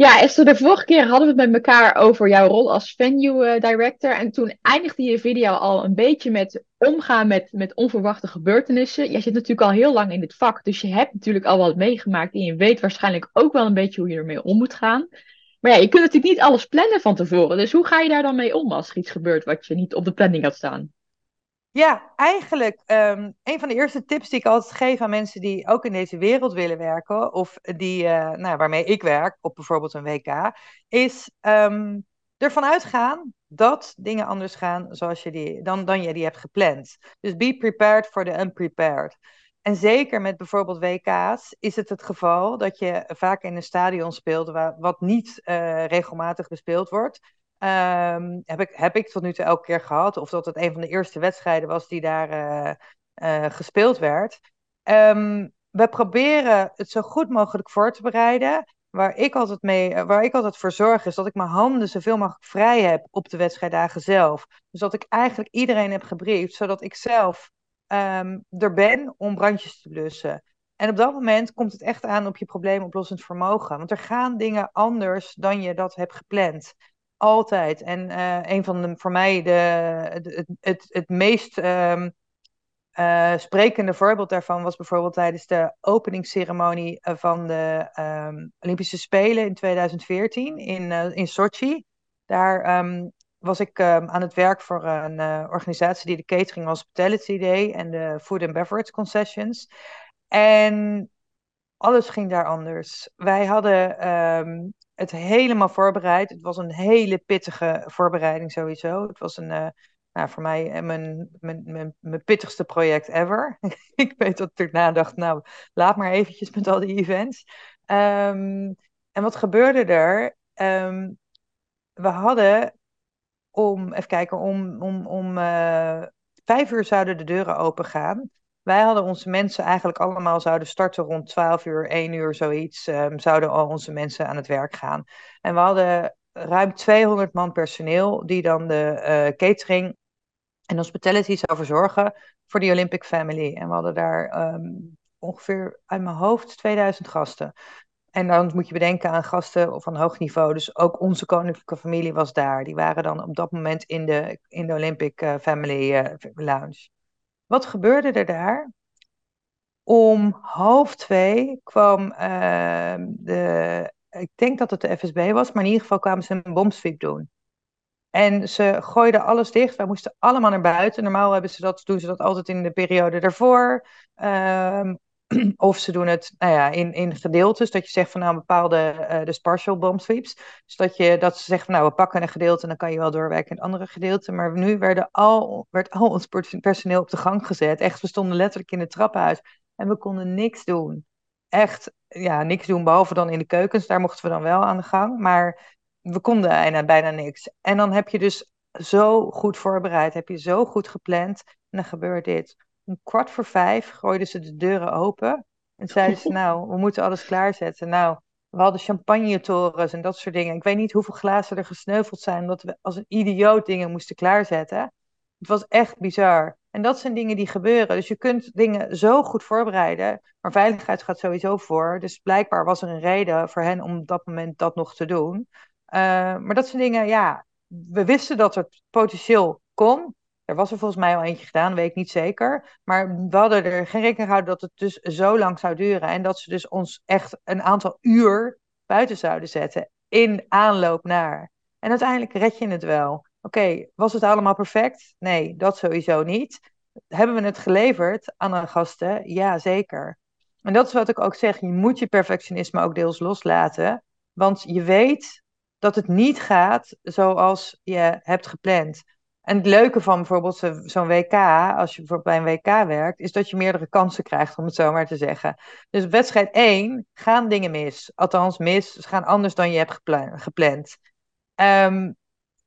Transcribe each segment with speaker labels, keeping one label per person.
Speaker 1: Ja, Esther, de vorige keer hadden we het met elkaar over jouw rol als venue eh, director. En toen eindigde je video al een beetje met omgaan met, met onverwachte gebeurtenissen. Jij zit natuurlijk al heel lang in dit vak, dus je hebt natuurlijk al wat meegemaakt. En je weet waarschijnlijk ook wel een beetje hoe je ermee om moet gaan. Maar ja, je kunt natuurlijk niet alles plannen van tevoren. Dus hoe ga je daar dan mee om als er iets gebeurt wat je niet op de planning had staan?
Speaker 2: Ja, eigenlijk um, een van de eerste tips die ik altijd geef aan mensen die ook in deze wereld willen werken, of die, uh, nou, waarmee ik werk, op bijvoorbeeld een WK, is um, ervan uitgaan dat dingen anders gaan zoals je die, dan, dan je die hebt gepland. Dus be prepared for the unprepared. En zeker met bijvoorbeeld WK's is het het geval dat je vaak in een stadion speelt waar, wat niet uh, regelmatig bespeeld wordt. Um, heb, ik, heb ik tot nu toe elke keer gehad. Of dat het een van de eerste wedstrijden was die daar uh, uh, gespeeld werd. Um, we proberen het zo goed mogelijk voor te bereiden. Waar ik, altijd mee, eh, waar ik altijd voor zorg is dat ik mijn handen zoveel mogelijk vrij heb op de wedstrijddagen zelf. Dus dat ik eigenlijk iedereen heb gebriefd, zodat ik zelf um, er ben om brandjes te blussen. En op dat moment komt het echt aan op je probleemoplossend vermogen. Want er gaan dingen anders dan je dat hebt gepland. Altijd. En uh, een van de, voor mij de, het, het, het meest um, uh, sprekende voorbeeld daarvan was bijvoorbeeld tijdens de openingsceremonie van de um, Olympische Spelen in 2014 in, uh, in Sochi. Daar um, was ik aan het werk voor een organisatie die de catering hospitality deed en de food and beverage concessions. En alles ging daar anders. Wij hadden het helemaal voorbereid. Het was een hele pittige voorbereiding sowieso. Het was een, uh, nou, voor mij eh, mijn, mijn, mijn, mijn pittigste project ever. ik weet dat ik erna dacht, nou, laat maar eventjes met al die events. Um, en wat gebeurde er? Um, we hadden om, even kijken, om, om, om uh, vijf uur zouden de deuren open gaan. Wij hadden onze mensen eigenlijk allemaal zouden starten rond 12 uur, 1 uur, zoiets. Um, zouden al onze mensen aan het werk gaan. En we hadden ruim 200 man personeel die dan de uh, catering en hospitality zou verzorgen voor die Olympic Family. En we hadden daar um, ongeveer uit mijn hoofd 2000 gasten. En dan moet je bedenken aan gasten van hoog niveau. Dus ook onze koninklijke familie was daar. Die waren dan op dat moment in de, in de Olympic uh, Family uh, Lounge. Wat gebeurde er daar? Om half twee kwam uh, de, ik denk dat het de FSB was, maar in ieder geval kwamen ze een bomsweep doen. En ze gooiden alles dicht. Wij moesten allemaal naar buiten. Normaal hebben ze dat, doen ze dat altijd in de periode daarvoor. Um, of ze doen het nou ja, in, in gedeeltes. Dat je zegt van nou bepaalde uh, de partial bomb sweeps. Dus dat, je, dat ze zeggen van nou we pakken een gedeelte en dan kan je wel doorwerken in het andere gedeelte. Maar nu werden al, werd al ons personeel op de gang gezet. Echt, we stonden letterlijk in het trappenhuis. En we konden niks doen. Echt, ja, niks doen behalve dan in de keukens. Daar mochten we dan wel aan de gang. Maar we konden bijna niks. En dan heb je dus zo goed voorbereid. Heb je zo goed gepland. En dan gebeurt dit om kwart voor vijf gooiden ze de deuren open. En zeiden ze, nou, we moeten alles klaarzetten. Nou, we hadden champagnetorens en dat soort dingen. Ik weet niet hoeveel glazen er gesneuveld zijn, omdat we als een idioot dingen moesten klaarzetten. Het was echt bizar. En dat zijn dingen die gebeuren. Dus je kunt dingen zo goed voorbereiden, maar veiligheid gaat sowieso voor. Dus blijkbaar was er een reden voor hen om op dat moment dat nog te doen. Uh, maar dat zijn dingen, ja, we wisten dat het potentieel kon. Er was er volgens mij al eentje gedaan, weet ik niet zeker. Maar we hadden er geen rekening gehouden dat het dus zo lang zou duren. En dat ze dus ons echt een aantal uur buiten zouden zetten. In aanloop naar. En uiteindelijk red je het wel. Oké, was het allemaal perfect? Nee, dat sowieso niet. Hebben we het geleverd aan de gasten? Ja, zeker. En dat is wat ik ook zeg. Je moet je perfectionisme ook deels loslaten. Want je weet dat het niet gaat zoals je hebt gepland. En het leuke van bijvoorbeeld zo'n WK, als je bijvoorbeeld bij een WK werkt, is dat je meerdere kansen krijgt, om het zo maar te zeggen. Dus wedstrijd 1 gaan dingen mis. Althans, mis. Ze gaan anders dan je hebt gepland. Um,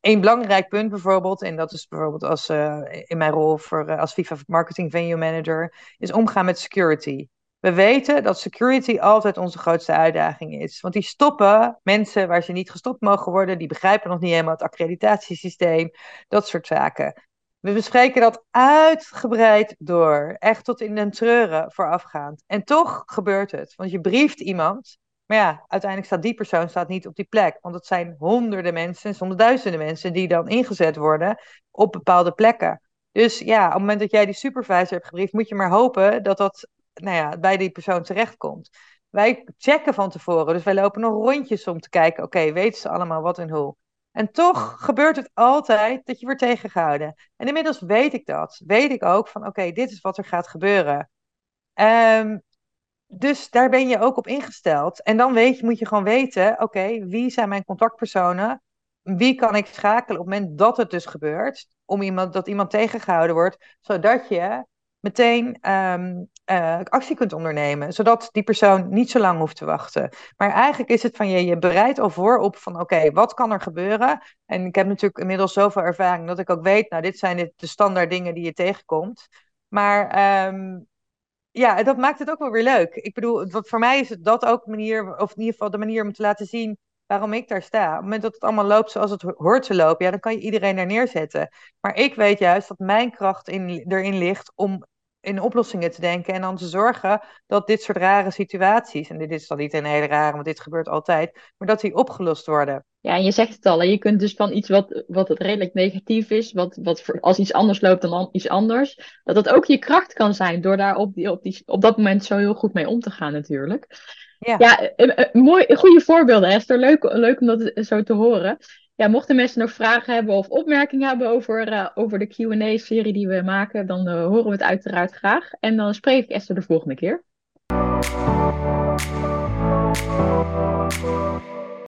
Speaker 2: een belangrijk punt bijvoorbeeld, en dat is bijvoorbeeld als, uh, in mijn rol voor, uh, als FIFA Marketing Venue Manager, is omgaan met security. We weten dat security altijd onze grootste uitdaging is. Want die stoppen mensen waar ze niet gestopt mogen worden. Die begrijpen nog niet helemaal het accreditatiesysteem. Dat soort zaken. We bespreken dat uitgebreid door. Echt tot in den treuren voorafgaand. En toch gebeurt het. Want je brieft iemand Maar ja, uiteindelijk staat die persoon staat niet op die plek. Want het zijn honderden mensen, soms duizenden mensen die dan ingezet worden op bepaalde plekken. Dus ja, op het moment dat jij die supervisor hebt gebriefd, moet je maar hopen dat dat nou ja, bij die persoon terechtkomt. Wij checken van tevoren, dus wij lopen nog rondjes om te kijken, oké, weten ze allemaal wat en hoe? En toch gebeurt het altijd dat je wordt tegengehouden. En inmiddels weet ik dat. Weet ik ook van, oké, dit is wat er gaat gebeuren. Um, dus daar ben je ook op ingesteld. En dan weet moet je gewoon weten, oké, wie zijn mijn contactpersonen? Wie kan ik schakelen op het moment dat het dus gebeurt? Om iemand, dat iemand tegengehouden wordt, zodat je meteen um, uh, actie kunt ondernemen. Zodat die persoon niet zo lang hoeft te wachten. Maar eigenlijk is het van je, je bereidt al voor op van oké, wat kan er gebeuren? En ik heb natuurlijk inmiddels zoveel ervaring dat ik ook weet, nou, dit zijn de, de standaard dingen die je tegenkomt. Maar um, ja, dat maakt het ook wel weer leuk. Ik bedoel, wat, voor mij is het dat ook manier, of in ieder geval de manier om te laten zien waarom ik daar sta. Op het moment dat het allemaal loopt zoals het hoort te lopen, ja, dan kan je iedereen daar neerzetten. Maar ik weet juist dat mijn kracht in, erin ligt om in oplossingen te denken en dan te zorgen dat dit soort rare situaties, en dit is dan niet een hele rare, want dit gebeurt altijd, maar dat die opgelost worden.
Speaker 1: Ja, en je zegt het al, je kunt dus van iets wat, wat het redelijk negatief is, wat, wat als iets anders loopt dan iets anders, dat dat ook je kracht kan zijn door daar op, die, op, die, op dat moment zo heel goed mee om te gaan natuurlijk. Ja, ja eh, eh, mooi, goede voorbeelden Esther, leuk, leuk om dat zo te horen. Ja, mochten mensen nog vragen hebben of opmerkingen hebben over, uh, over de Q&A-serie die we maken, dan uh, horen we het uiteraard graag. En dan spreek ik Esther de volgende keer.